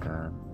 嗯